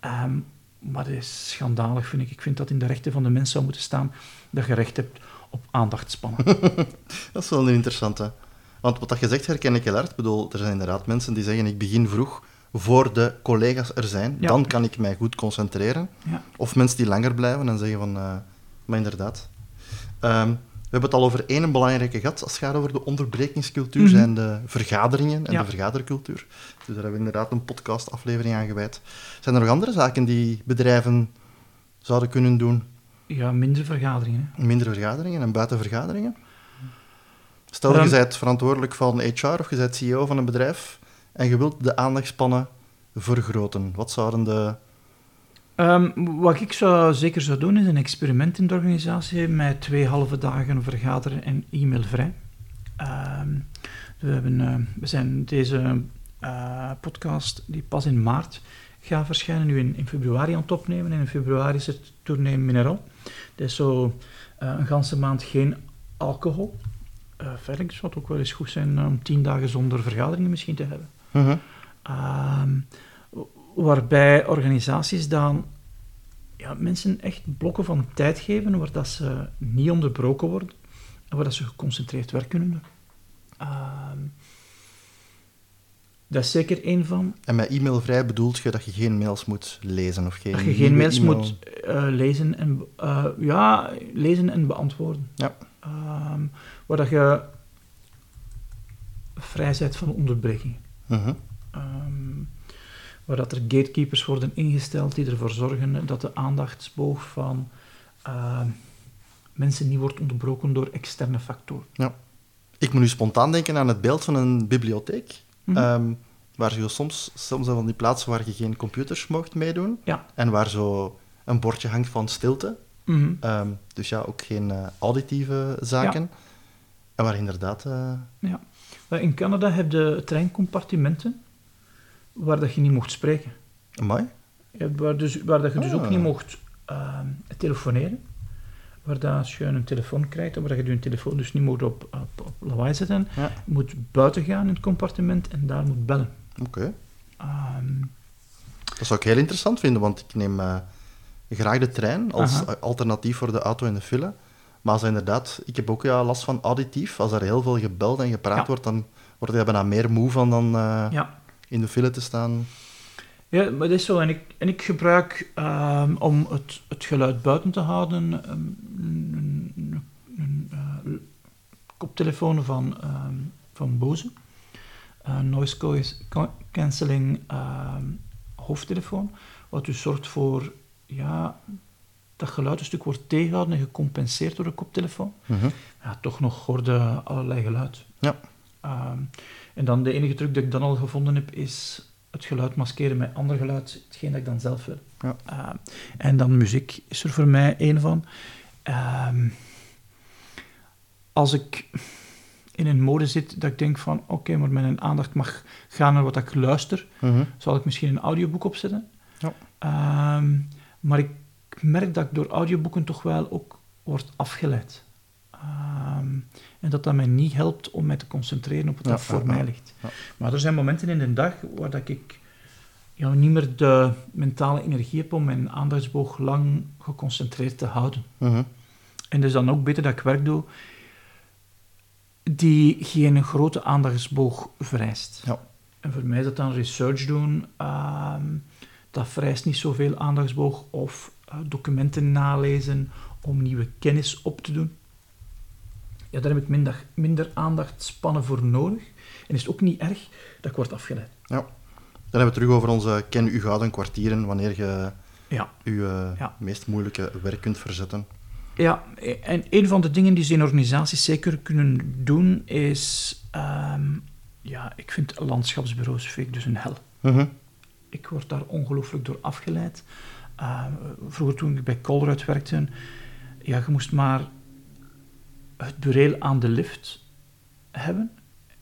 Ehm, maar dat is schandalig, vind ik. Ik vind dat in de rechten van de mens zou moeten staan dat je recht hebt op aandachtspannen.
Dat is wel een interessante. Want wat dat je zegt herken ik heel hard. Ik bedoel, er zijn inderdaad mensen die zeggen, ik begin vroeg voor de collega's er zijn.
Ja.
Dan kan ik mij goed concentreren.
ja.
Of mensen die langer blijven en zeggen van, eh, maar inderdaad. Ehm, we hebben het al over één belangrijke gat als het gaat over de onderbrekingscultuur,
Mhm.
zijn de vergaderingen en
Ja.
de vergadercultuur. Dus daar hebben we inderdaad een podcastaflevering aan gewijd. Zijn er nog andere zaken die bedrijven zouden kunnen doen?
ja, minder vergaderingen. hè.
Mindere vergaderingen en buitenvergaderingen? Stel, je bent verantwoordelijk van HR of je bent CEO van een bedrijf en je wilt de aandachtspannen vergroten. Wat zouden de...
Ehm, wat ik zou, zeker zou doen, is een experiment in de organisatie met twee halve dagen vergaderen en e-mailvrij. Ehm, we, hebben, eh, we zijn deze eh, podcast, die pas in maart gaat verschijnen, nu in, in februari aan het opnemen. En in februari is het tournee Mineral. Dat is zo eh, een ganse maand geen alcohol. Eh verder zou het ook wel eens goed zijn om tien dagen zonder vergaderingen misschien te hebben.
Mhm.
Ehm, waarbij organisaties dan ja, mensen echt blokken van tijd geven waar dat ze niet onderbroken worden en waar dat ze geconcentreerd werk kunnen doen. Ehm, dat is zeker één van.
En met e-mailvrij bedoelt je dat je geen mails moet lezen of geen
Dat je geen mails
e-mail-
moet eh, lezen, en, eh, ja, lezen en beantwoorden.
Ja.
Ehm, waar dat je vrij bent van onderbreking.
Mhm.
Ehm, waar dat er gatekeepers worden ingesteld die ervoor zorgen dat de aandachtsboog van ehm, mensen niet wordt onderbroken door externe factoren.
Ja. Ik moet nu spontaan denken aan het beeld van een bibliotheek.
Mhm.
Ehm, waar je soms, soms van die plaatsen waar je geen computers mocht meedoen.
Ja.
En waar zo een bordje hangt van stilte.
Mhm.
Ehm, dus ja, ook geen eh, auditieve zaken. En waar inderdaad... eh,
Ja. Maar in Canada heb je treincompartimenten waar dat je niet mocht spreken. Ja, Waar, dus, waar dat je dus
Ah.
ook niet mocht ehm, telefoneren. Waar dat als je een telefoon krijgt, waar je je telefoon dus niet moet op, op, op lawaai zetten,
Ja.
moet buiten gaan in het compartiment en daar moet bellen.
Oké.
Ehm,
Dat zou ik heel interessant vinden, want ik neem eh, graag de trein als
Aha.
alternatief voor de auto in de file. Maar als inderdaad, ik heb ook ja, last van auditief. Als er heel veel gebeld en gepraat
Ja.
wordt, dan word je bijna meer moe van dan eh,
ja.
in de file te staan.
Ja, maar dat is zo. En ik, en ik gebruik ehm, om het, het geluid buiten te houden ehm, een, een, een, eh, koptelefoon van, ehm, van Bose. Een noise cancelling hoofdtelefoon. Wat dus zorgt voor ja, dat geluid een stuk wordt tegengehouden en gecompenseerd door de koptelefoon.
Mhm.
ja, toch nog hoorde allerlei geluid.
Ja.
En dan de enige truc dat ik dan al gevonden heb, is het geluid maskeren met ander geluid, hetgeen dat ik dan zelf wil.
Ja.
Ehm, en dan muziek is er voor mij één van. Ehm, als ik in een mode zit dat ik denk van, oké, maar mijn aandacht mag gaan naar wat ik luister,
Mhm.
zal ik misschien een audioboek opzetten.
Ja.
Ehm, maar ik merk dat ik door audioboeken toch wel ook word afgeleid. Ehm, en dat dat mij niet helpt om mij te concentreren op wat dat voor mij ligt. Maar er zijn momenten in de dag waar dat ik ja, niet meer de mentale energie heb om mijn aandachtsboog lang geconcentreerd te houden.
Mhm.
En het is dan ook beter dat ik werk doe die geen grote aandachtsboog vereist.
Ja.
En voor mij is dat dan research doen. ehm, dat vereist niet zoveel aandachtsboog. Of eh, documenten nalezen om nieuwe kennis op te doen. Ja, daar heb ik minder, minder aandachtspannen voor nodig. En is het ook niet erg dat ik word afgeleid.
Ja. Dan hebben we het terug over onze ken u gouden kwartieren, wanneer je
Ja.
je eh,
Ja.
meest moeilijke werk kunt verzetten.
Ja, en een van de dingen die ze in organisaties zeker kunnen doen is... ehm, ja, ik vind landschapsbureaus vind ik dus een hel.
Mhm.
Ik word daar ongelooflijk door afgeleid. Uh, vroeger toen ik bij Colruyt werkte, ja, je moest maar het bureel aan de lift hebben.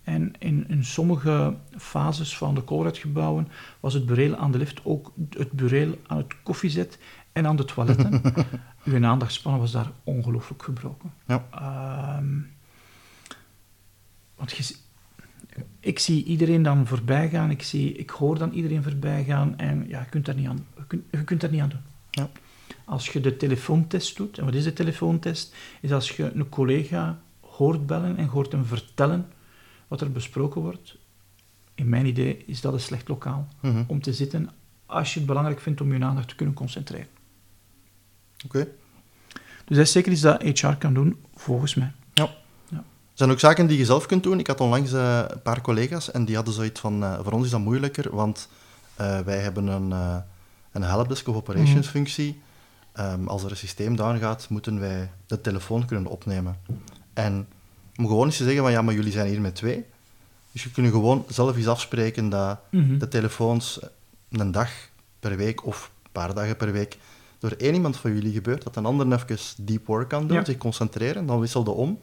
En in, in sommige fases van de Colruyt-gebouwen was het bureel aan de lift ook het bureel aan het koffiezet en aan de toiletten. Uw aandachtspannen was daar ongelooflijk gebroken.
Ja.
Ehm, want je, ik zie iedereen dan voorbij gaan, ik, zie, ik hoor dan iedereen voorbij gaan en ja, je kunt daar niet aan, je kunt, je kunt daar niet aan doen.
Ja.
Als je de telefoontest doet, en wat is de telefoontest? Is als je een collega hoort bellen en hoort hem vertellen wat er besproken wordt. In mijn idee is dat een slecht lokaal
Mhm.
om te zitten als je het belangrijk vindt om je aandacht te kunnen concentreren.
Oké.
Dus dat is zeker iets dat HR kan doen, volgens mij.
Er zijn ook zaken die je zelf kunt doen. Ik had onlangs eh, een paar collega's en die hadden zoiets van, eh, voor ons is dat moeilijker, want eh, wij hebben een, een helpdesk of operations functie. Ehm, als er een systeem down gaat, moeten wij de telefoon kunnen opnemen. En om gewoon eens te zeggen van, ja, maar jullie zijn hier met twee. Dus je kunt gewoon zelf eens afspreken dat
Mhm.
de telefoons een dag per week of een paar dagen per week door één iemand van jullie gebeurt, dat een ander even deep work kan doen,
Ja.
zich concentreren, dan wisselde om.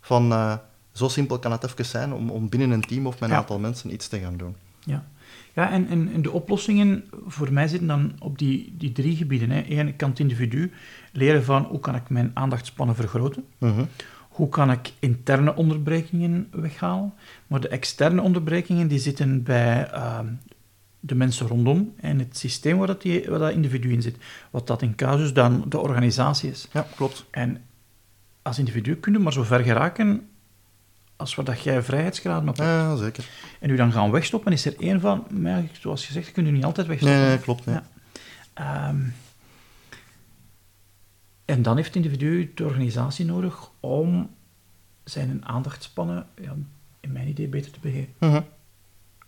Van, eh, zo simpel kan het even zijn om, om binnen een team of met een
Ja.
aantal mensen iets te gaan doen.
Ja, ja en, en, en de oplossingen voor mij zitten dan op die, die drie gebieden. Hè. Eén kan het individu leren van hoe kan ik mijn aandachtspannen vergroten.
Mhm.
Hoe kan ik interne onderbrekingen weghalen. Maar de externe onderbrekingen die zitten bij ehm, de mensen rondom en het systeem waar dat, die, waar dat individu in zit. Wat dat in casus dan de organisatie is.
Ja, klopt.
En als individu kun je maar zo ver geraken als waar dat jij vrijheidsgraden op hebt.
Ja, zeker.
En u dan gaan wegstoppen, is er één van, maar zoals gezegd, je kunt u niet altijd wegstoppen.
Nee, nee, klopt. Nee.
Ja. Ehm, en dan heeft het individu de organisatie nodig om zijn aandachtspannen, ja, in mijn idee, beter te beheren.
Mhm.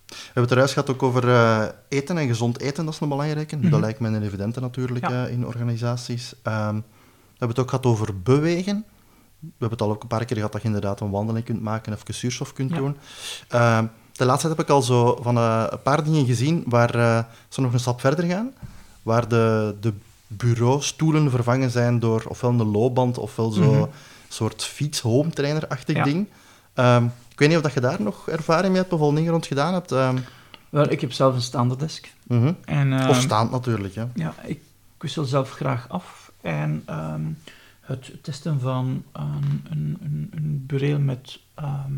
We hebben het eruit gehad ook over eh, eten en gezond eten, dat is een belangrijke.
Mhm.
Dat lijkt me een evidente natuurlijk
Ja.
eh, in organisaties. Ehm, hebben het ook gehad over bewegen. We hebben het al ook een paar keer gehad dat je inderdaad een wandeling kunt maken of zuurstof kunt
Ja.
doen. Eh, de laatste tijd heb ik al zo van eh, een paar dingen gezien waar eh, ze nog een stap verder gaan. Waar de, de bureaustoelen vervangen zijn door ofwel een loopband ofwel zo'n
Mhm.
soort fiets-home trainer-achtig
Ja.
ding. Ehm, ik weet niet of dat je daar nog ervaring mee hebt of al dingen rond gedaan hebt. ehm,
Wel, ik heb zelf een staande desk.
mhm.
En,
Of staand natuurlijk. Hè.
Ja, ik wissel zelf graag af. En het testen van een, een, een, een bureel met ehm,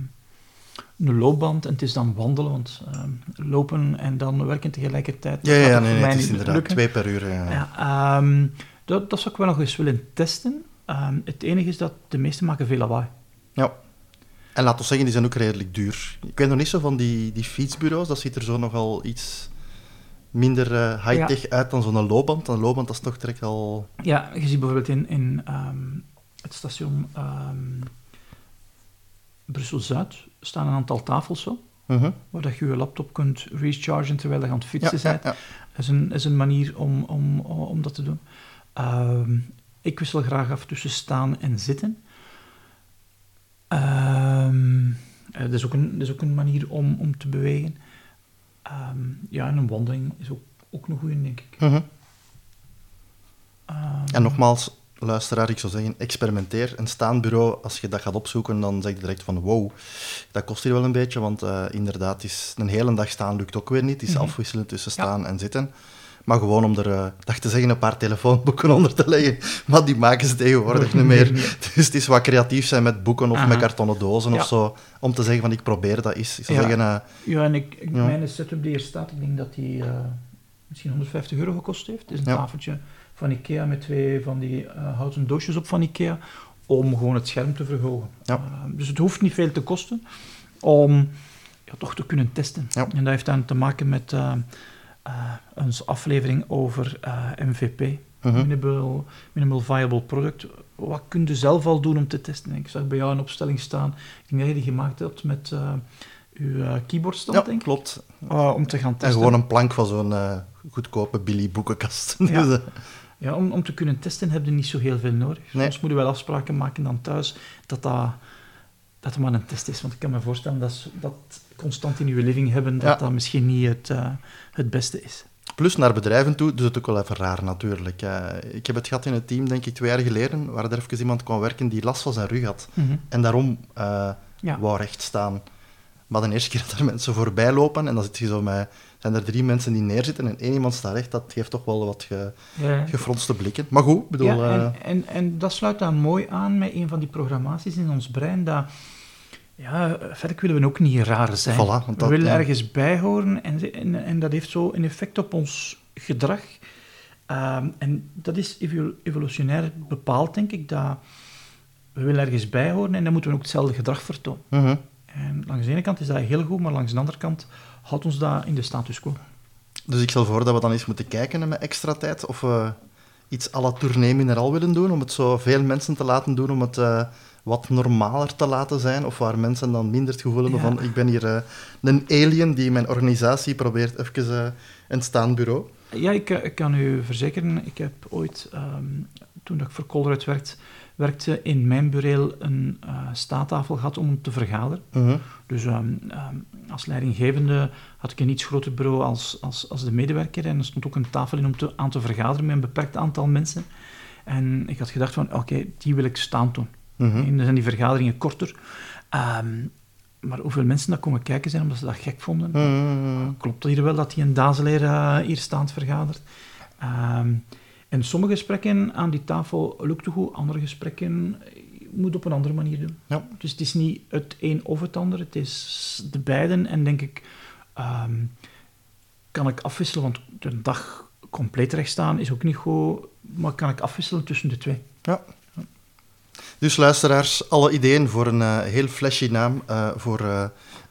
een loopband, en het is dan wandelen, want ehm, lopen en dan werken tegelijkertijd.
Ja, ja,
gaat
nee, het is inderdaad
lukken.
twee per uur. Ja.
Ja, ehm, dat, dat zou ik wel nog eens willen testen. Ehm, het enige is dat de meeste maken veel lawaai.
Ja. En laten we zeggen, die zijn ook redelijk duur. Ik weet nog niet zo van die, die fietsbureaus, dat ziet er zo nogal iets minder eh, high-tech uit dan zo'n loopband. Een loopband dat is toch direct al...
Ja, je ziet bijvoorbeeld in, in ehm, het station ehm, Brussel-Zuid staan een aantal tafels zo,
Mhm.
waar dat je je laptop kunt rechargen terwijl je aan het fietsen
ja,
bent.
ja.
Is een, is een manier om, om, om dat te doen. Ehm, ik wissel graag af tussen staan en zitten. Eh, dat, is ook een, dat is ook een manier om, om te bewegen. Ehm, ja, en een wandeling is ook, ook een goede, denk ik.
Mhm.
Ehm,
En nogmaals, luisteraar, ik zou zeggen, experimenteer. Een staand bureau, als je dat gaat opzoeken, dan zeg je direct van wow, dat kost hier wel een beetje, want eh, inderdaad, is een hele dag staan lukt ook weer niet. Het is
Mhm.
afwisselen tussen
Ja.
staan en zitten. Maar gewoon om er, eh dacht te zeggen, een paar telefoonboeken onder te leggen. Maar die maken ze tegenwoordig niet meer. Dus het is wat creatief zijn met boeken of
Aha.
met kartonnen dozen
Ja.
of zo. Om te zeggen van, ik probeer dat eens. Ik zou
Ja.
zeggen, eh,
Ja, en ik, ik-
Ja.
mijn setup die hier staat, ik denk dat die eh, misschien 150 euro gekost heeft. Het is een
Ja.
tafeltje van Ikea met twee van die eh, houten doosjes op van Ikea, om gewoon het scherm te verhogen.
Ja.
Dus het hoeft niet veel te kosten om ja, toch te kunnen testen.
Ja.
En dat heeft dan te maken met onze aflevering over eh, MVP,
mhm.
Minimal, minimal Viable Product. Wat kun je zelf al doen om te testen? Ik zag bij jou een opstelling staan, ik denk dat je die gemaakt hebt met eh uw eh, keyboardstand,
ja,
denk ik.
klopt.
Uh, om te gaan
En
testen.
gewoon een plank van zo'n eh, goedkope Billy boekenkast.
Ja.
Dus, eh,
Ja, om, om te kunnen testen heb je niet zo heel veel nodig.
Nee.
Soms moet je wel afspraken maken dan thuis dat dat, maar een test is. Want ik kan me voorstellen dat, dat constant in je living hebben, dat
Ja.
dat misschien niet het, eh, het beste is.
Plus naar bedrijven toe, dus het ook wel even raar natuurlijk. Eh, ik heb het gehad in het team, denk ik, twee jaar geleden, waar er even iemand kwam werken die last van zijn rug had. En daarom eh
Ja.
wou recht staan. Maar de eerste keer dat er mensen voorbij lopen, en dan zit je zo met... Zijn er drie mensen die neerzitten en één iemand staat recht, dat geeft toch wel wat ge,
Ja.
gefronste blikken. Maar goed, bedoel...
Ja,
eh,
en, en, en dat sluit dan mooi aan met een van die programmaties in ons brein, dat... Ja, verder willen we ook niet raar zijn.
Voilà, want
we willen
ja.
ergens bij horen en, en, en dat heeft zo een effect op ons gedrag. Ehm, en dat is evo- evolutionair bepaald, denk ik, dat we willen ergens bij horen en dan moeten we ook hetzelfde gedrag vertonen.
mhm.
En langs de ene kant is dat heel goed, maar langs de andere kant houdt ons dat in de status quo.
Dus ik stel voor dat we dan eens moeten kijken met extra tijd of we iets à la tournee mineraal willen doen, om het zo veel mensen te laten doen, om het eh, wat normaler te laten zijn, of waar mensen dan minder het gevoel hebben
Ja.
van ik ben hier eh, een alien die mijn organisatie probeert even eh, een staand bureau.
Ja, ik, eh, ik kan u verzekeren, ik heb ooit, ehm, toen ik voor Colruyt werkte, werkte in mijn bureel een eh staattafel gehad om te vergaderen.
Mhm.
Dus ehm, ehm, als leidinggevende had ik een iets groter bureau als, als, als de medewerker en er stond ook een tafel in om te, aan te vergaderen met een beperkt aantal mensen. En ik had gedacht van, oké, die wil ik staan doen.
Mhm.
En dan zijn die vergaderingen korter. Ehm, maar hoeveel mensen dat komen kijken zijn omdat ze dat gek vonden,
Mhm.
klopt het hier wel dat hij een dazeleer eh, hier staand vergadert. Ehm, en sommige gesprekken aan die tafel lukt goed, andere gesprekken eh, moet op een andere manier doen.
Ja.
Dus het is niet het een of het ander, het is de beiden. En denk ik, ehm, kan ik afwisselen, want de dag compleet recht staan is ook niet goed, maar kan ik afwisselen tussen de twee?
Dus luisteraars, alle ideeën voor een eh, heel flashy naam, eh, voor eh,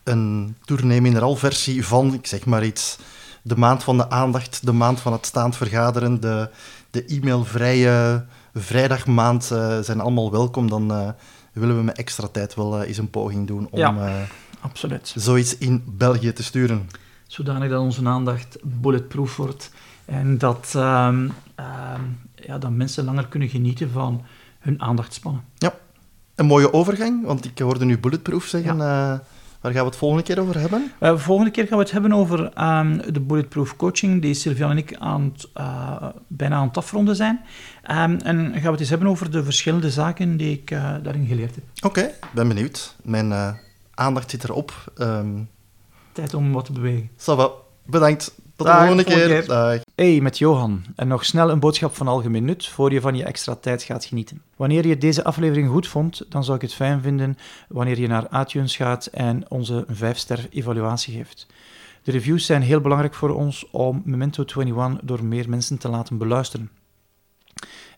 een tournee mineraal versie van, ik zeg maar iets, de maand van de aandacht, de maand van het staand vergaderen, de, de e-mailvrije vrijdagmaand zijn allemaal welkom. Dan willen we met extra tijd wel eens een poging doen om
Ja. Absoluut.
zoiets in België te sturen.
zodanig dat onze aandacht bulletproof wordt en dat, ehm, ehm, ja, dat mensen langer kunnen genieten van hun aandachtspannen.
Ja, een mooie overgang, want ik hoorde nu Bulletproof zeggen. Ja. Uh, waar gaan we het volgende keer over hebben?
Uh, volgende keer gaan we het hebben over um, de Bulletproof coaching, die Sylvia en ik aan uh, bijna aan het afronden zijn. Um, en gaan we het eens hebben over de verschillende zaken die ik daarin geleerd heb.
Oké, okay, ben benieuwd. Mijn aandacht zit erop. Um...
Tijd om wat te bewegen.
Sava, bedankt. Tot de volgende keer. keer. Dag.
Hey, met Johan. En nog snel een boodschap van algemeen nut voor je van je extra tijd gaat genieten. Wanneer je deze aflevering goed vond, dan zou ik het fijn vinden wanneer je naar iTunes gaat en onze 5-ster evaluatie geeft. De reviews zijn heel belangrijk voor ons om Memento 21 door meer mensen te laten beluisteren.